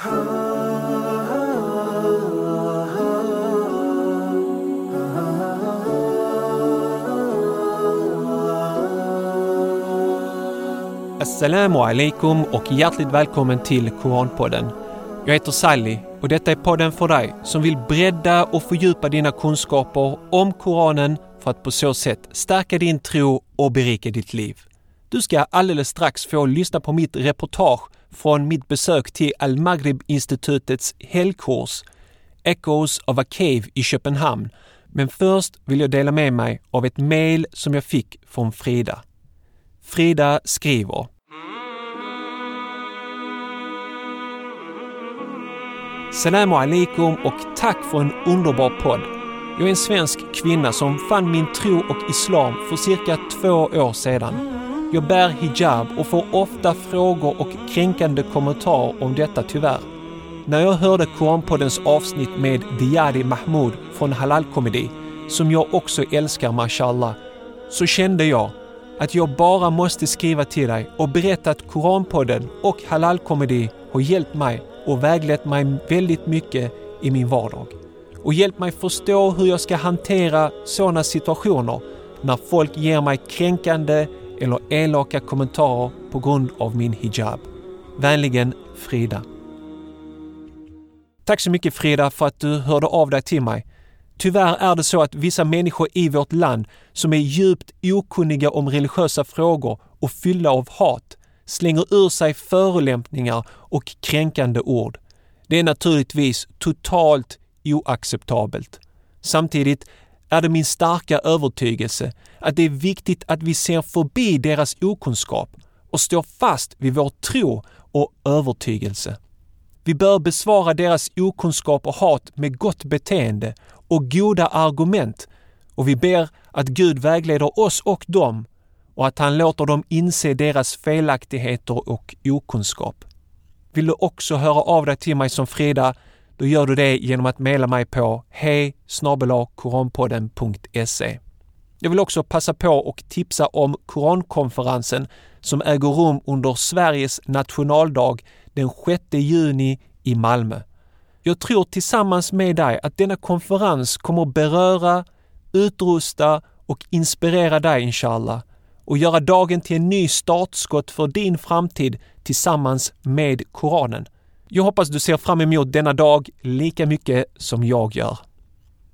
Assalamu alaikum och hjärtligt välkommen till Koranpodden. Jag heter Sally och detta är podden för dig som vill bredda och fördjupa dina kunskaper om Koranen för att på så sätt stärka din tro och berika ditt liv. Du ska alldeles strax få lyssna på mitt reportage från mitt besök till Al-Maghrib-institutets helgkurs Echoes of a Cave i Köpenhamn. Men först vill jag dela med mig av ett mejl som jag fick från Frida. Frida skriver Salam alaikum och tack för en underbar podd. Jag är en svensk kvinna som fann min tro och islam för cirka två år sedan. Jag bär hijab och får ofta frågor och kränkande kommentarer om detta tyvärr. När jag hörde Koranpoddens avsnitt med Diari Mahmoud från Halal Comedy, som jag också älskar mashallah, så kände jag att jag bara måste skriva till dig och berätta att Koranpodden och Halal Comedy har hjälpt mig och väglett mig väldigt mycket i min vardag. Och hjälpt mig förstå hur jag ska hantera sådana situationer när folk ger mig kränkande eller elaka kommentarer på grund av min hijab. Vänligen Frida. Tack så mycket Frida för att du hörde av dig till mig. Tyvärr är det så att vissa människor i vårt land som är djupt okunniga om religiösa frågor och fyllda av hat slänger ur sig förolämpningar och kränkande ord. Det är naturligtvis totalt oacceptabelt. Samtidigt är det min starka övertygelse att det är viktigt att vi ser förbi deras okunskap och står fast vid vår tro och övertygelse. Vi bör besvara deras okunskap och hat med gott beteende och goda argument och vi ber att Gud vägleder oss och dem och att han låter dem inse deras felaktigheter och okunskap. Vill du också höra av dig till mig som Frida, då gör du det genom att mejla mig på hej Jag vill också passa på och tipsa om Korankonferensen som äger rum under Sveriges nationaldag den 6 juni i Malmö. Jag tror tillsammans med dig att denna konferens kommer beröra, utrusta och inspirera dig inshallah och göra dagen till en ny startskott för din framtid tillsammans med Koranen. Jag hoppas du ser fram emot denna dag lika mycket som jag gör.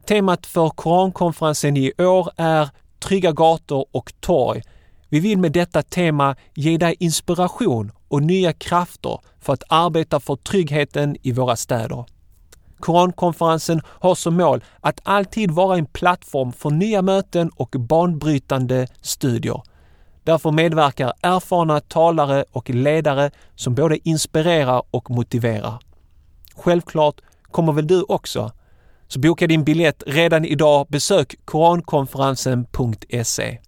Temat för Korankonferensen i år är Trygga gator och torg. Vi vill med detta tema ge dig inspiration och nya krafter för att arbeta för tryggheten i våra städer. Korankonferensen har som mål att alltid vara en plattform för nya möten och banbrytande studier. Därför medverkar erfarna talare och ledare som både inspirerar och motiverar. Självklart kommer väl du också? Så boka din biljett redan idag. Besök korankonferensen.se.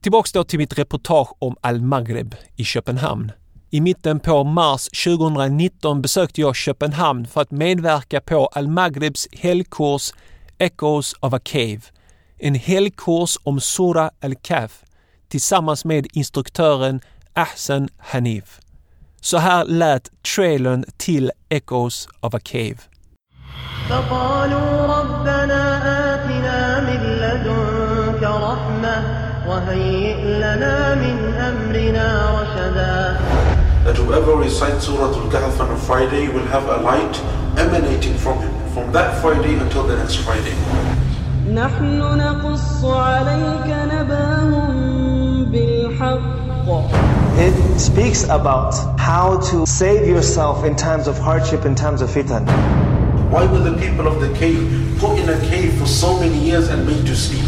Tillbaks då till mitt reportage om Al-Maghreb i Köpenhamn. I mitten på mars 2019 besökte jag Köpenhamn för att medverka på Al-Maghrebs helgkurs Echoes of a Cave. En helgkurs om Sura al-Kahf tillsammans med instruktören Ahsan Hanif. Så här lät trailern till Echoes of a Cave. فقالوا ربنا آتنا من لدنك رحمة وهيئ لنا من أمرنا رشدا that whoever recites Surah Al-Kahf on a Friday will have a light emanating from him from that Friday until the next Friday. نحن نقص عليك نباهم بالحق It speaks about how to save yourself in times of hardship, in times of fitan. Why were the people of the cave put in a cave for so many years and made to sleep?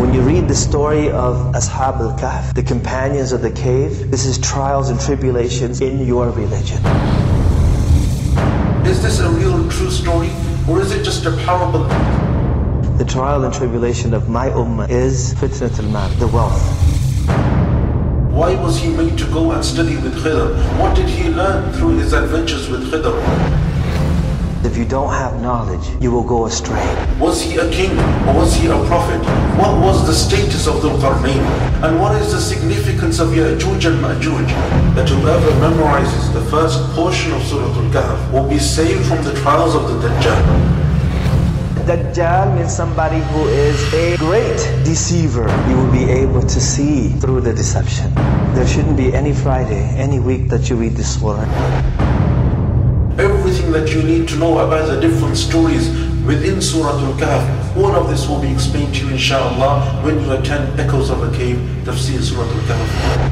When you read the story of Ashab al-Kahf, the companions of the cave, this is trials and tribulations in your religion. Is this a real true story or is it just a parable? The trial and tribulation of my ummah is fitnat al-mal, the wealth. Why was he made to go and study with Khidr? What did he learn through his adventures with Khidr? If you don't have knowledge, you will go astray. Was he a king or was he a prophet? What was the status of the Qarnayn? And what is the significance of Ya'juj and Ma'juj? That whoever memorizes the first portion of Surah Al-Kahf will be saved from the trials of the Dajjal. Dajjal means somebody who is a great deceiver. You will be able to see through the deception. There shouldn't be any Friday, any week that you read this surah. Everything that you need to know about the different stories within Surah Al-Kahf, all of this will be explained to you inshallah when you attend Echoes of a Cave, Tafsir Surah Al-Kahf.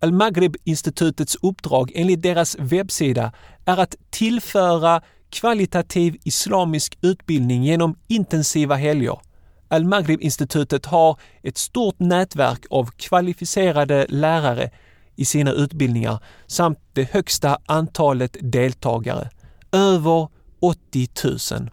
Al-Maghrib-institutets uppdrag enligt deras webbsida är att tillföra kvalitativ islamisk utbildning genom intensiva helger. Al-Maghrib-institutet har ett stort nätverk av kvalificerade lärare i sina utbildningar samt det högsta antalet deltagare, över 80 000.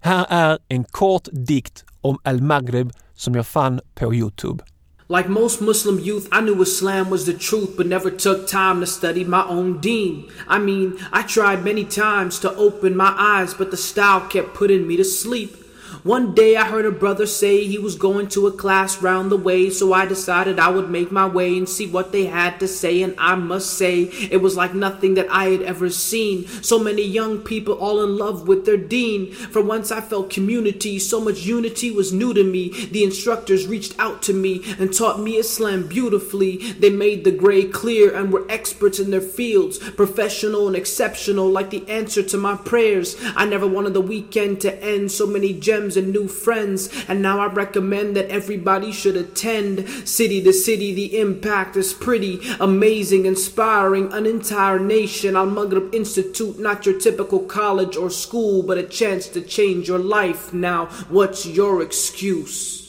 Här är en kort dikt om Al-Maghrib som jag fann på Youtube. Like most Muslim youth, I knew Islam was the truth, but never took time to study my own deen. I mean, I tried many times to open my eyes, but the style kept putting me to sleep. One day I heard a brother say he was going to a class round the way, so I decided I would make my way and see what they had to say. And I must say, it was like nothing that I had ever seen. So many young people all in love with their deen. For once I felt community, so much unity was new to me. The instructors reached out to me and taught me Islam beautifully. They made the gray clear and were experts in their fields, professional and exceptional, like the answer to my prayers. I never wanted the weekend to end, so many gems and new friends. And now I recommend that everybody should attend. City to city, the impact is pretty amazing, inspiring an entire nation. Al Maghrib Institute, not your typical college or school, but a chance to change your life. Now, what's your excuse?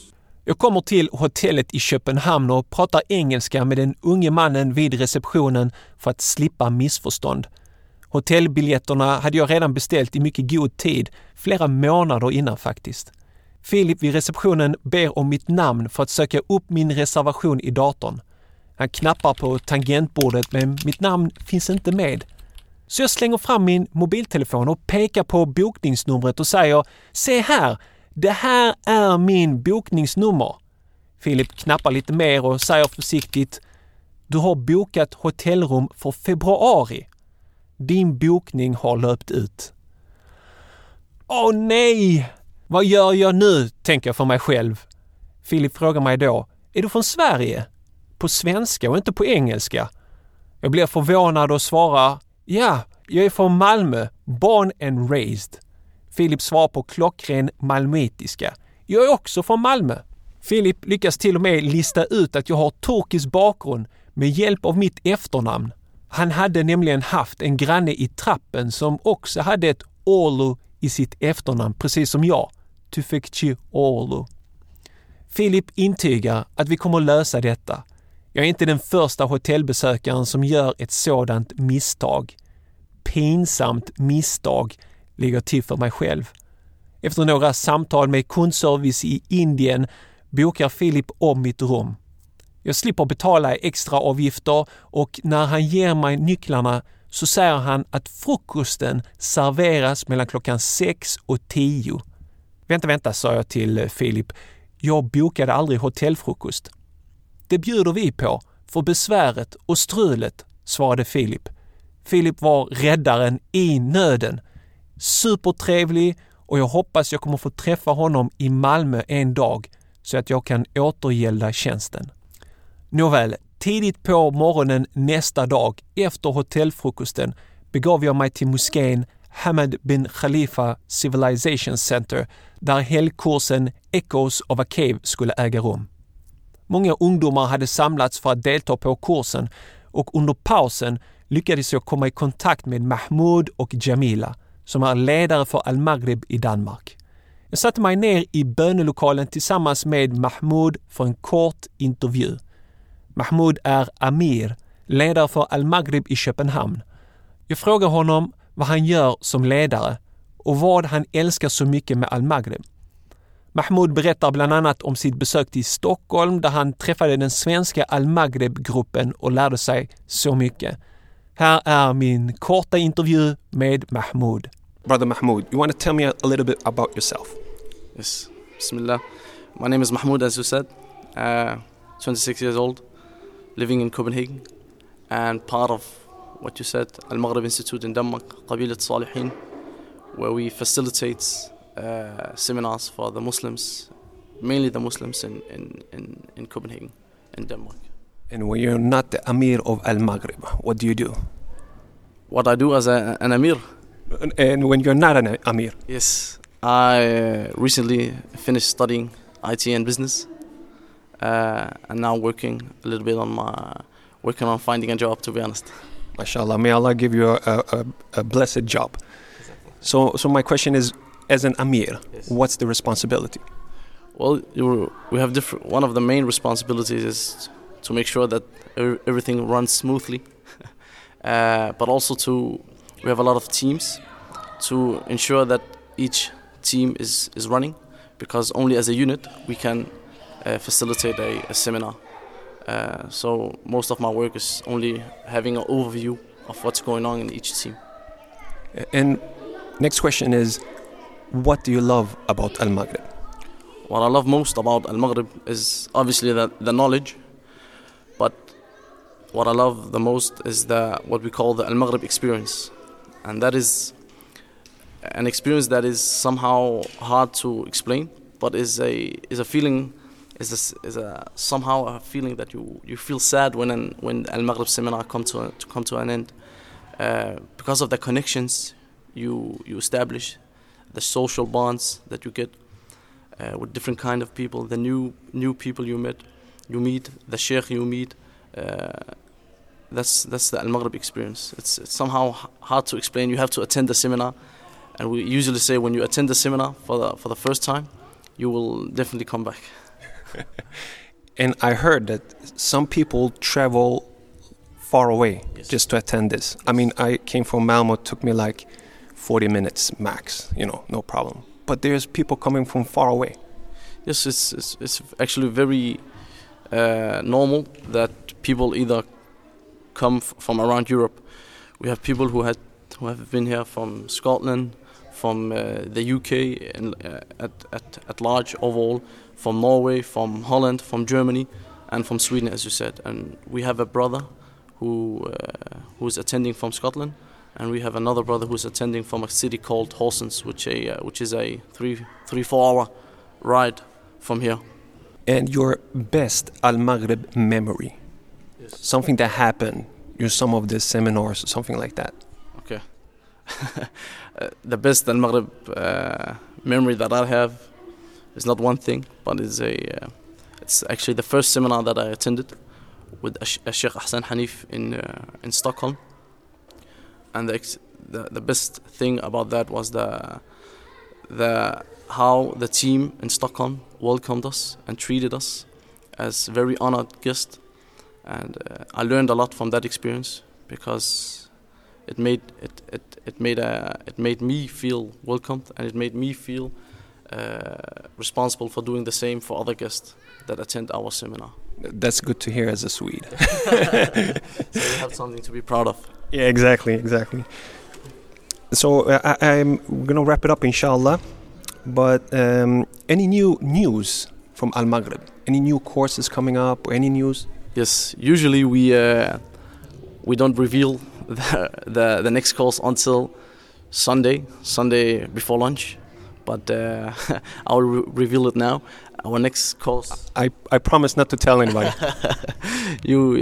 Jag kommer till hotellet i Köpenhamn och pratar engelska med den unge mannen vid receptionen för att slippa missförstånd. Hotellbiljetterna hade jag redan beställt i mycket god tid, flera månader innan faktiskt. Filip vid receptionen ber om mitt namn för att söka upp min reservation i datorn. Han knappar på tangentbordet men mitt namn finns inte med. Så jag slänger fram min mobiltelefon och pekar på bokningsnumret och säger Se här! Det här är min bokningsnummer. Filip knappar lite mer och säger försiktigt Du har bokat hotellrum för februari. Din bokning har löpt ut. Åh nej! Vad gör jag nu? tänker jag för mig själv. Filip frågar mig då, är du från Sverige? På svenska och inte på engelska? Jag blir förvånad och svarar, ja, jag är från Malmö, born and raised. Filip svarar på klockren malmöitiska. Jag är också från Malmö. Filip lyckas till och med lista ut att jag har turkisk bakgrund med hjälp av mitt efternamn. Han hade nämligen haft en granne i trappen som också hade ett Oulu i sitt efternamn, precis som jag. Tufekci Oulu. Filip intygar att vi kommer lösa detta. Jag är inte den första hotellbesökaren som gör ett sådant misstag. Pinsamt misstag, ligger till för mig själv. Efter några samtal med kundservice i Indien bokar Filip om mitt rum. Jag slipper betala extra avgifter och när han ger mig nycklarna så säger han att frukosten serveras mellan klockan 6 och 10. Vänta, vänta, sa jag till eh, Filip. Jag bokade aldrig hotellfrukost. Det bjuder vi på, för besväret och strulet, svarade Filip. Filip var räddaren i nöden. Supertrevlig och jag hoppas jag kommer få träffa honom i Malmö en dag så att jag kan återgälda tjänsten. Nåväl, tidigt på morgonen nästa dag efter hotellfrukosten begav jag mig till moskén Hamad bin Khalifa Civilization Center där helgkursen Echoes of a Cave skulle äga rum. Många ungdomar hade samlats för att delta på kursen och under pausen lyckades jag komma i kontakt med Mahmoud och Jamila som är ledare för Al-Maghrib i Danmark. Jag satte mig ner i bönelokalen tillsammans med Mahmoud för en kort intervju. Mahmoud är Amir, ledare för Al-Maghrib i Köpenhamn. Jag frågar honom vad han gör som ledare och vad han älskar så mycket med Al-Maghrib. Mahmoud berättar bland annat om sitt besök till Stockholm där han träffade den svenska Al-Maghrib-gruppen och lärde sig så mycket. Här är min korta intervju med Mahmoud. Brother Mahmoud, you want to tell me a, a little bit about yourself? Yes. Bismillah. My name is Mahmoud, as you said. Uh, 26 years old, living in Copenhagen, and part of what you said, Al Maghrib Institute in Denmark, Qabilat Salihin, where we facilitate uh, seminars for the Muslims, mainly the Muslims in, in, in, in Copenhagen, in Denmark. And when you're not the Amir of Al Maghrib, what do you do? What I do as a, an Amir, And when you're not an Amir, yes, I uh, recently finished studying IT and business, uh, and now working a little bit on my working on finding a job. To be honest, mashallah, may Allah give you a, a, a blessed job. So, so my question is, as an Amir, Yes. what's the responsibility? well, you we have different. One of the main responsibilities is to make sure that er- everything runs smoothly, uh, but also to we have a lot of teams to ensure that each team is is running, because only as a unit we can facilitate a, a seminar. Uh, so most of my work is only having an overview of what's going on in each team. And next question is, what do you love about Al Maghrib? What I love most about Al Maghrib is obviously the, the knowledge, but what I love the most is the what we call the Al Maghrib experience, and that is an experience that is somehow hard to explain, but is a is a feeling is is a somehow a feeling that you, you feel sad when an, when Al Maghrib seminar come to, a, to come to an end, uh, because of the connections you you establish, the social bonds that you get uh, with different kind of people, the new new people you met, you meet, the sheikh you meet. Uh, that's that's the Al Maghrib experience. It's, it's somehow hard to explain. You have to attend the seminar, and we usually say when you attend the seminar for the for the first time, you will definitely come back. And I heard that some people travel far away Yes. just to attend this. I mean, I came from Malmo, it took me like 40 minutes max, you know, no problem. But there's people coming from far away. Yes, it's it's, it's actually very uh, normal that people either come f- from around Europe. We have people who had who have been here from Scotland, from uh, the UK, and uh, at, at at large overall, from Norway, from Holland, from Germany, and from Sweden, as you said. And we have a brother who uh, who's attending from Scotland, and we have another brother who's attending from a city called Horsens, which a uh, which is a three three four hour ride from here. And your best Al Maghrib memory, yes. something that happened during some of the seminars, something like that. Okay. Uh, the best Al Maghrib uh, memory that I have is not one thing, but it's a uh, it's actually the first seminar that I attended with uh, Sheikh Ahsan Hanif in uh, in Stockholm. And the, the the best thing about that was the the how the team in Stockholm welcomed us and treated us as very honored guests. And uh, I learned a lot from that experience because it made it it, it made a it made me feel welcomed and it made me feel uh, responsible for doing the same for other guests that attend our seminar. That's good to hear as a Swede. So you have something to be proud of. Yeah, exactly, exactly. So uh, I, I'm gonna wrap it up, inshallah. But um, any new news from Al Maghrib? Any new courses coming up or any news? Yes, usually we uh, we don't reveal the, the the next course until Sunday, Sunday before lunch. But uh, I'll re- reveal it now. Our next course, I, I promise not to tell anybody. you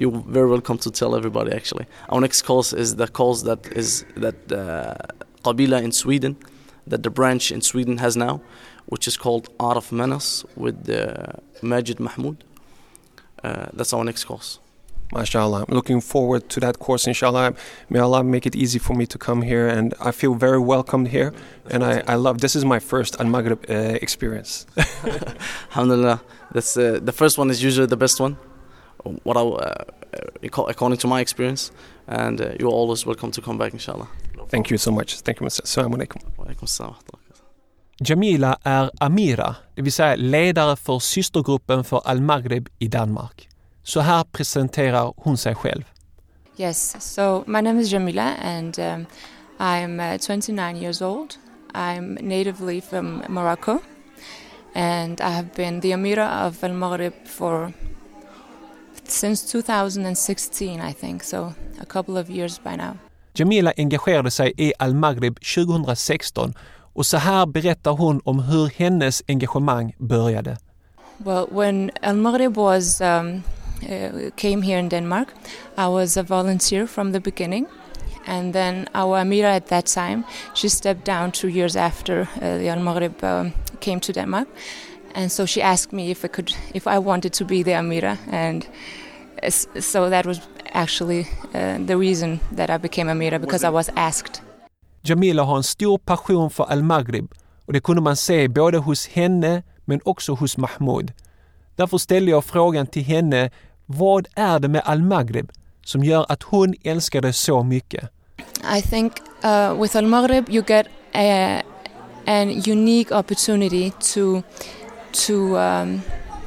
you're very welcome to tell everybody. Actually, our next course is the course that is that uh, Qabila in Sweden, that the branch in Sweden has now, which is called Art of Manners with uh, Majid Mahmoud. Uh, that's our next course. MashaAllah. I'm looking forward to that course, inshallah. May Allah make it easy for me to come here, and I feel very welcomed here. And I, I love this is my first Al Maghrib uh, experience. Alhamdulillah, that's uh, the first one is usually the best one. What I, uh, uh, according to my experience, and uh, you're always welcome to come back, inshallah. Thank you so much. Thank you, Mr. Assalamu alaikum. Wa alaikum assalam. Jamila är Amira, det vill säga ledare för systergruppen för Al Maghrib i Danmark. Så här presenterar hon sig själv. Yes, so my name is Jamila and um, I'm uh, 29 years old. I'm natively from Morocco and I have been the Amira of Al Maghrib for since 2016, I think, so a couple of years by now. Jamila engagerade sig i Al-Maghrib 2016 och så här berättar hon om hur hennes engagemang började. Well, when Al Maghrib was um, uh, came here in Denmark, I was a volunteer from the beginning, and then our Amira at that time she stepped down two years after uh, the Al Maghrib um, came to Denmark, and so she asked me if I could, if I wanted to be the Amira, and uh, so that was actually uh, the reason that I became Amira because I was asked. Jamila har en stor passion för Al-Maghrib och det kunde man se både hos henne men också hos Mahmoud. Därför ställde jag frågan till henne, vad är det med Al-Maghrib som gör att hon älskar det så mycket? I think uh, with Al Maghrib you get a, an unique opportunity to to um,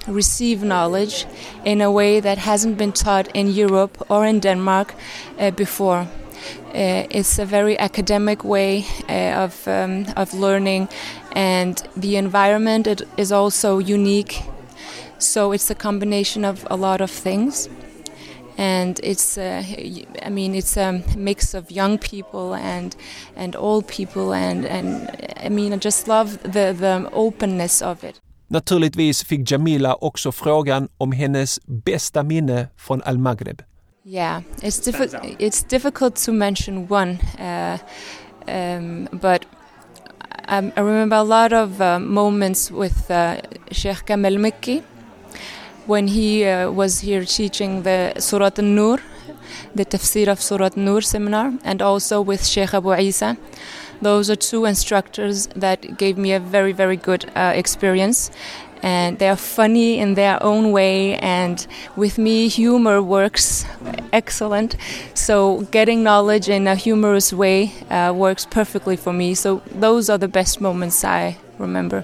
receive knowledge in a way that hasn't been taught in Europe or in Denmark uh, before. Uh, it's a very academic way uh, of um, of learning, and the environment it is also unique. So it's a combination of a lot of things and it's uh, y- I mean it's a mix of young people and and old people and and I mean I just love the the openness of it. Naturligtvis fick Jamila också frågan om hennes bästa minne från Al-Maghrib. Yeah, it's difficult. It's difficult to mention one, uh, um, but I, I remember a lot of uh, moments with uh, Sheikh Kamel Mekki when he uh, was here teaching the Surat al-Nur, the Tafsir of Surat Nur seminar, and also with Sheikh Abu Isa. Those are two instructors that gave me a very, very good uh, experience. And they are funny in their own way, and with me, humor works excellent. So, getting knowledge in a humorous way uh, works perfectly for me. So, those are the best moments I remember.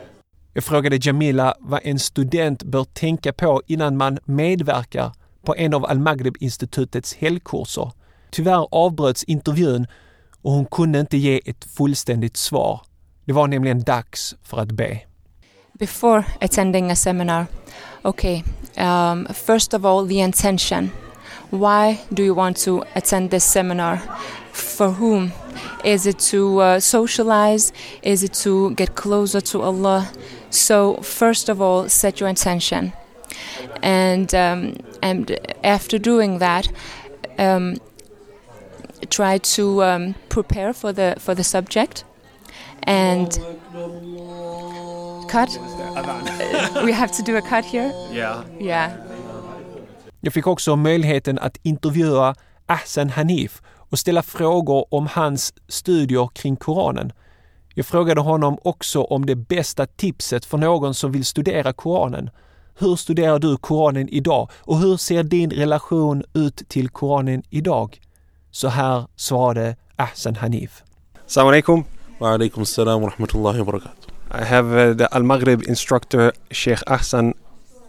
Jag frågade Jamila vad en student bör tänka på innan man medverkar på en av Al-Maghrib-institutets helgkurser. Tyvärr avbröts intervjun och hon kunde inte ge ett fullständigt svar. Det var nämligen dags för att be. before attending a seminar okay um, first of all the intention why do you want to attend this seminar for whom? Is it to uh, socialize? Is it to get closer to allah? So first of all set your intention. And um, and after doing that um, try to um, prepare for the for the subject. And cut. We have to do a cut here? Yeah. yeah. Jag fick också möjligheten att intervjua Ahsan Hanif och ställa frågor om hans studier kring Koranen. Jag frågade honom också om det bästa tipset för någon som vill studera Koranen. Hur studerar du Koranen idag och hur ser din relation ut till Koranen idag? Så här svarade Ahsan Hanif. Assalamu alaikum. Wa alaikum assalam wa rahmatullahi wa barakatuh. I have uh, the Al Maghrib instructor Sheikh Ahsan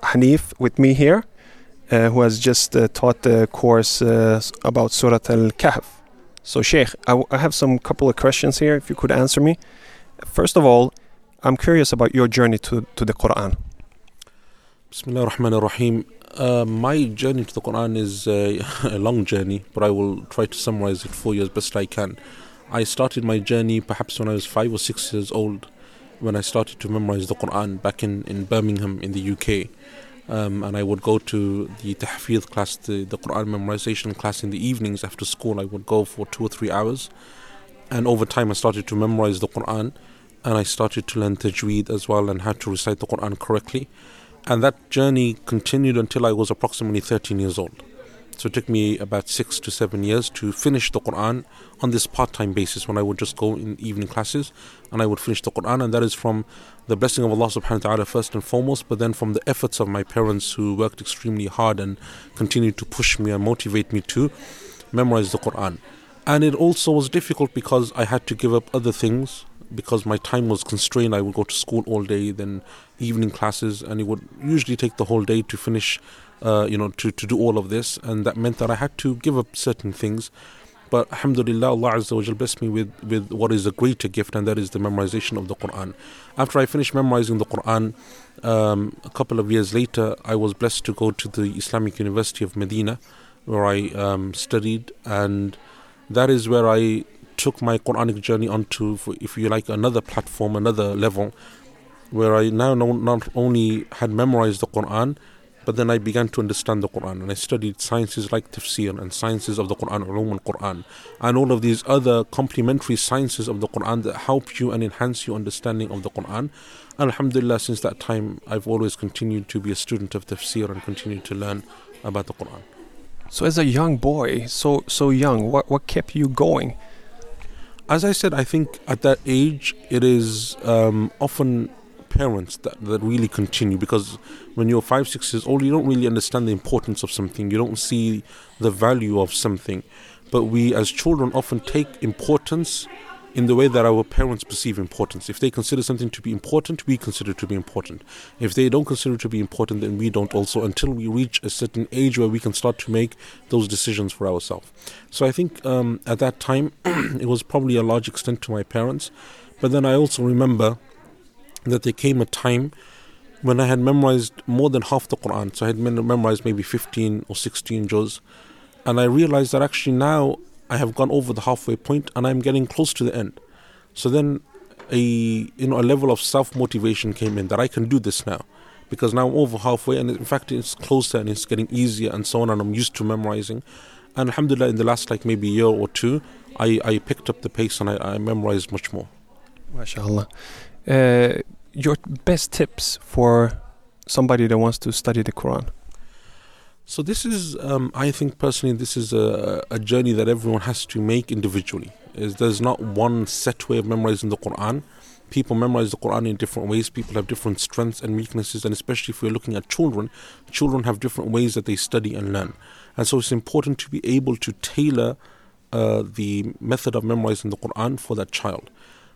Hanif with me here, who has just uh, taught the course uh, about Surat Al Kahf. So, Sheikh, I, w- I have some couple of questions here. If you could answer me. First of all, I'm curious about your journey to, to the Quran. Bismillah ar-Rahman ar-Rahim. Uh, my journey to the Quran is uh, a long journey, but I will try to summarize it for you as best I can. I started my journey perhaps when I was five or six years old, when I started to memorize the Quran back in, in Birmingham in the UK. Um, and I would go to the tahfidh class, the, the Quran memorization class in the evenings after school. I would go for two or three hours. And over time, I started to memorize the Quran and I started to learn tajweed as well and how to recite the Quran correctly. And that journey continued until I was approximately 13 years old. So it took me about six to seven years to finish the Quran on this part time basis when I would just go in evening classes and I would finish the Quran. And that is from the blessing of Allah subhanahu wa ta'ala first and foremost, but then from the efforts of my parents who worked extremely hard and continued to push me and motivate me to memorize the Quran. And it also was difficult because I had to give up other things because my time was constrained. I would go to school all day, then evening classes, and it would usually take the whole day to finish uh, you know, to, to do all of this, and that meant that I had to give up certain things. But alhamdulillah, Allah Azza wa blessed me with, with what is a greater gift, and that is the memorization of the Quran. After I finished memorizing the Quran, um, a couple of years later, I was blessed to go to the Islamic University of Medina, where I um, studied, and that is where I took my Quranic journey onto, if you like, another platform, another level, where I now not only had memorized the Quran, but then I began to understand the Quran and I studied sciences like tafsir and sciences of the Quran, ulum al Quran, and all of these other complementary sciences of the Quran that help you and enhance your understanding of the Quran. Alhamdulillah, since that time, I've always continued to be a student of tafsir and continue to learn about the Quran. So, as a young boy, so so young, what what kept you going? As I said, I think at that age, it is um, often parents that, that really continue because when you're five, six years old, you don't really understand the importance of something. You don't see the value of something. But we as children often take importance in the way that our parents perceive importance. If they consider something to be important, we consider it to be important. If they don't consider it to be important, then we don't also until we reach a certain age where we can start to make those decisions for ourselves. So I think um, at that time, it was probably a large extent to my parents. But then I also remember that there came a time when I had memorized more than half the Quran. So I had memorized maybe 15 or 16 juz. And I realized that actually now I have gone over the halfway point and I'm getting close to the end. So then a you know a level of self motivation came in that I can do this now. Because now I'm over halfway and in fact it's closer and it's getting easier and so on and I'm used to memorizing. And alhamdulillah in the last like maybe year or two I, I picked up the pace and I, I memorized much more. MashaAllah. Uh, your best tips for somebody that wants to study the Quran? So this is, um, I think personally, this is a, a journey that everyone has to make individually. Is there's not one set way of memorizing the Quran. People memorize the Quran in different ways. People have different strengths and weaknesses, and especially if we're looking at children, children have different ways that they study and learn. And so it's important to be able to tailor uh, the method of memorizing the Quran for that child.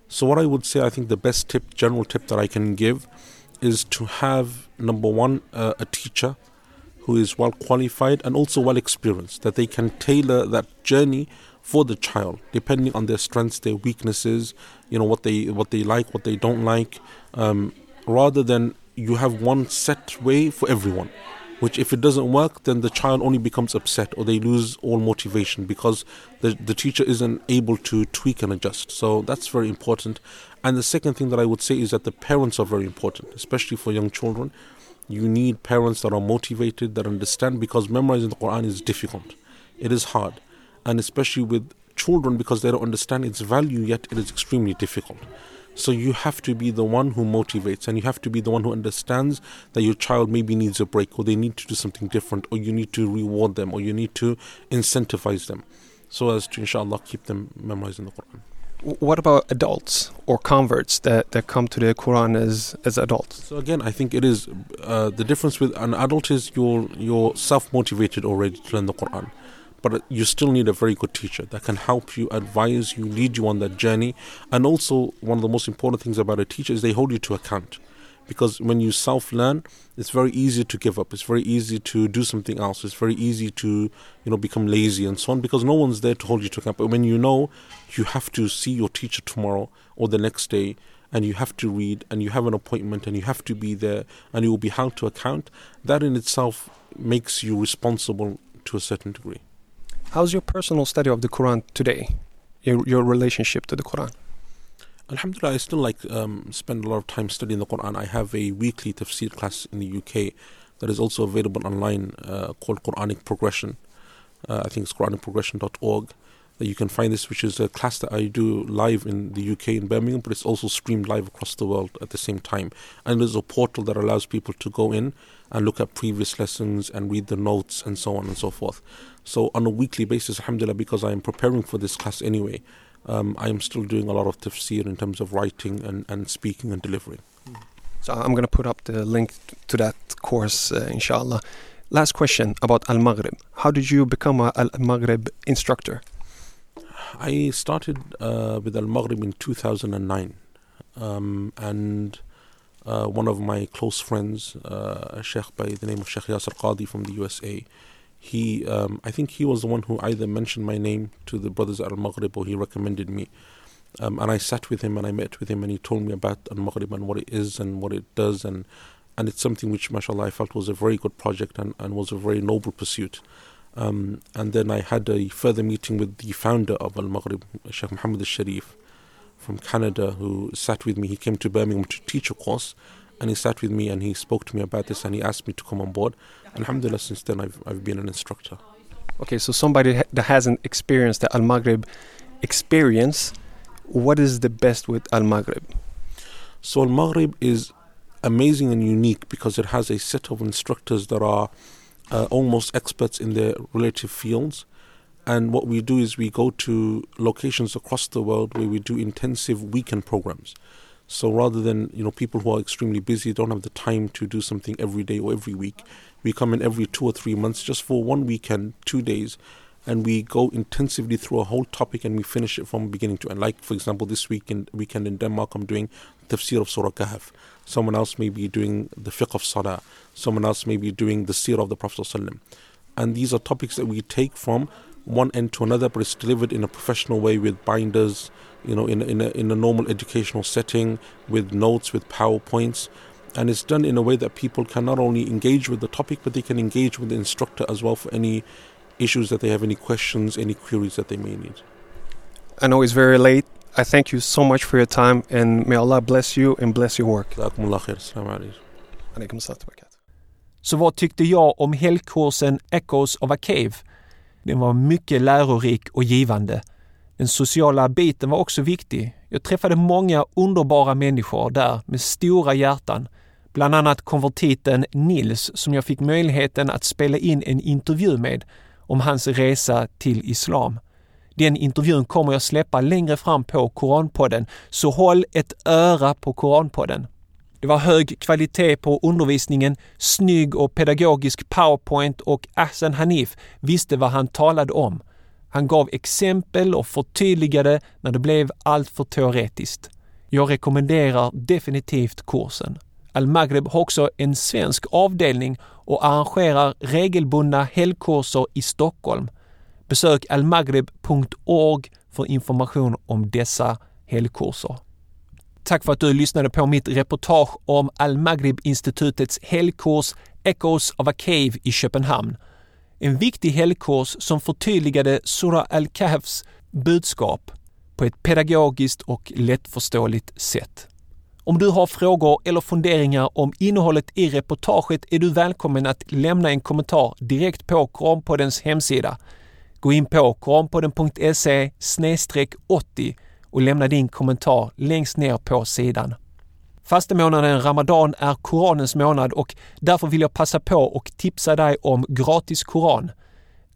So, what I would say, I think the best tip, general tip that I can give is to have number one, uh, a teacher who is well qualified and also well experienced, that they can tailor that journey for the child depending on their strengths, their weaknesses, you know what they what they like, what they don't like, um, rather than you have one set way for everyone which if it doesn't work then the child only becomes upset or they lose all motivation because the, the teacher isn't able to tweak and adjust. So that's very important. And the second thing that i would say is that the parents are very important especially for young children. You need parents that are motivated that understand because memorizing the quran is difficult. It is hard. And especially with children because they don't understand its value yet it is extremely difficult so you have to be the one who motivates and you have to be the one who understands that your child maybe needs a break or they need to do something different or you need to reward them or you need to incentivize them so as to inshallah keep them memorizing the Quran. What about adults or converts that, that come to the Quran as, as adults? So again, I think it is uh, the difference with an adult is you're you're self motivated already to learn the Quran but you still need a very good teacher that can help you, advise you, lead you on that journey. And also, one of the most important things about a teacher is they hold you to account. Because when you self learn, it's very easy to give up. It's very easy to do something else. It's very easy to, you know, become lazy and so on because no one's there to hold you to account. But when you know you have to see your teacher tomorrow or the next day, and you have to read and you have an appointment and you have to be there and you will be held to account, that in itself makes you responsible to a certain degree. How's your personal study of the Quran today? Your, your relationship to the Quran? Alhamdulillah, I still like um, spend a lot of time studying the Quran. I have a weekly tafsir class in the UK that is also available online uh, called Quranic Progression. Uh, I think it's QuranicProgression.org. That you can find this, which is a class that I do live in the UK in Birmingham, but it's also streamed live across the world at the same time. And there's a portal that allows people to go in and look at previous lessons and read the notes and so on and so forth. So on a weekly basis, alhamdulillah, because I am preparing for this class anyway, um, I am still doing a lot of tafsir in terms of writing and, and speaking and delivering. So I'm going to put up the link to that course, uh, inshallah. Last question about Al Maghrib. How did you become a Al Maghrib instructor? I started uh, with Al Maghrib in 2009. Um, and uh, one of my close friends, uh, a sheikh by the name of Sheikh Yasir Qadhi from the USA, he, um, I think he was the one who either mentioned my name to the brothers at Al Maghrib or he recommended me. Um, and I sat with him and I met with him and he told me about Al Maghrib and what it is and what it does and and it's something which, mashallah, I felt was a very good project and, and was a very noble pursuit. Um, and then I had a further meeting with the founder of Al Maghrib, Sheikh Muhammad al Sharif from Canada, who sat with me. He came to Birmingham to teach a course, and he sat with me and he spoke to me about this and he asked me to come on board. Alhamdulillah, since then I've, I've been an instructor. Okay, so somebody that hasn't experienced the Al Maghrib experience, what is the best with Al Maghrib? So Al Maghrib is amazing and unique because it has a set of instructors that are uh, almost experts in their relative fields. And what we do is we go to locations across the world where we do intensive weekend programs. So rather than you know people who are extremely busy don't have the time to do something every day or every week, we come in every two or three months just for one weekend, two days, and we go intensively through a whole topic and we finish it from beginning to end. Like for example, this weekend weekend in Denmark, I'm doing tafsir of Surah Kahf. Someone else may be doing the fiqh of Salah. Someone else may be doing the seerah of the Prophet And these are topics that we take from one end to another, but it's delivered in a professional way with binders, you know, in in a, in a normal educational setting with notes, with powerpoints, and it's done in a way that people can not only engage with the topic, but they can engage with the instructor as well for any issues that they have, any questions, any queries that they may need. I know it's very late. I thank you so much for your time, and may Allah bless you and bless your work. Så vad tyckte jag om helgkursen Echoes of a Cave? Den var mycket lärorik och givande. Den sociala biten var också viktig. Jag träffade många underbara människor där med stora hjärtan. Bland annat konvertiten Nils som jag fick möjligheten att spela in en intervju med om hans resa till islam. Den intervjun kommer jag släppa längre fram på Koranpodden, så håll ett öra på Koranpodden. Det var hög kvalitet på undervisningen, snygg och pedagogisk powerpoint och Ahsan Hanif visste vad han talade om. Han gav exempel och förtydligade när det blev alltför teoretiskt. Jag rekommenderar definitivt kursen. Al-Maghrib har också en svensk avdelning och arrangerar regelbundna helgkurser i Stockholm. Besök almagrib.org för information om dessa helgkurser. Tack för att du lyssnade på mitt reportage om Al-Maghrib-institutets helgkurs Echoes of a Cave i Köpenhamn. En viktig helgkurs som förtydligade Surah Al-Kahfs budskap på ett pedagogiskt och lättförståeligt sätt. Om du har frågor eller funderingar om innehållet i reportaget är du välkommen att lämna en kommentar direkt på Koranpoddens hemsida. Gå in på koranpodden.se 80 och lämna din kommentar längst ner på sidan. Fastemånaden Ramadan är Koranens månad och därför vill jag passa på och tipsa dig om gratis Koran.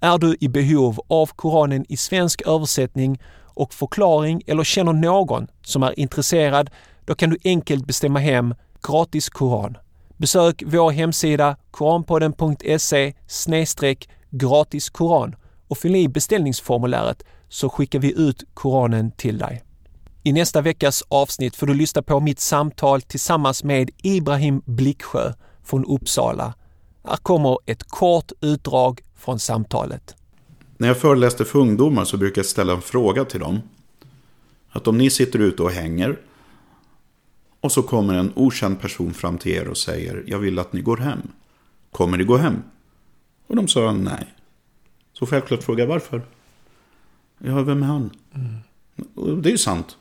Är du i behov av Koranen i svensk översättning och förklaring eller känner någon som är intresserad, då kan du enkelt bestämma hem gratis Koran. Besök vår hemsida koranpodden.se gratis Koran och fyll i beställningsformuläret så skickar vi ut Koranen till dig. I nästa veckas avsnitt får du lyssna på mitt samtal tillsammans med Ibrahim Blicksjö från Uppsala. Här kommer ett kort utdrag från samtalet. När jag föreläste för ungdomar så brukar jag ställa en fråga till dem. Att om ni sitter ute och hänger och så kommer en okänd person fram till er och säger jag vill att ni går hem. Kommer ni gå hem? Och de sa nej. Så självklart fråga varför. Ja, vem är han? Mm. Det är ju sant.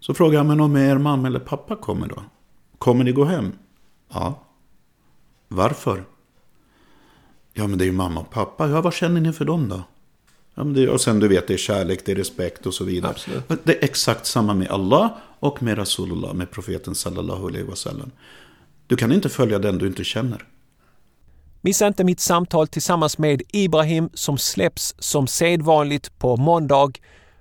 Så frågar jag, men om er mamma eller pappa kommer då? Kommer ni gå hem? Ja. Varför? Ja, men det är ju mamma och pappa. Ja, vad känner ni för dem då? Ja, men det, och sen du vet, det är kärlek, det är respekt och så vidare. Absolut. Det är exakt samma med Allah och med Rasulullah, med profeten sallallahu alaihi wasallam. Du kan inte följa den du inte känner. Missa inte mitt samtal tillsammans med Ibrahim som släpps som sedvanligt på måndag.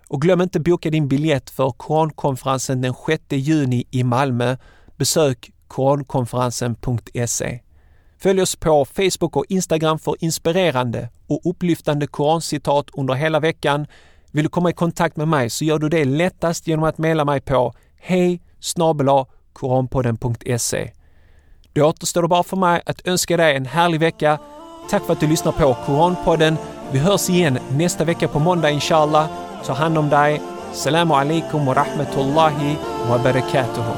Och glöm inte boka din biljett för Korankonferensen den 6 juni i Malmö. Besök korankonferensen.se. Följ oss på Facebook och Instagram för inspirerande och upplyftande korancitat under hela veckan. Vill du komma i kontakt med mig så gör du det lättast genom att mejla mig på hej koranpodden.se. Då återstår det bara för mig att önska dig en härlig vecka. Tack för att du lyssnar på Koranpodden. Vi hörs igen nästa vecka på måndag inshallah. Ta hand om dig. Salam alaikum wa rahmatullahi wa barakatuhu.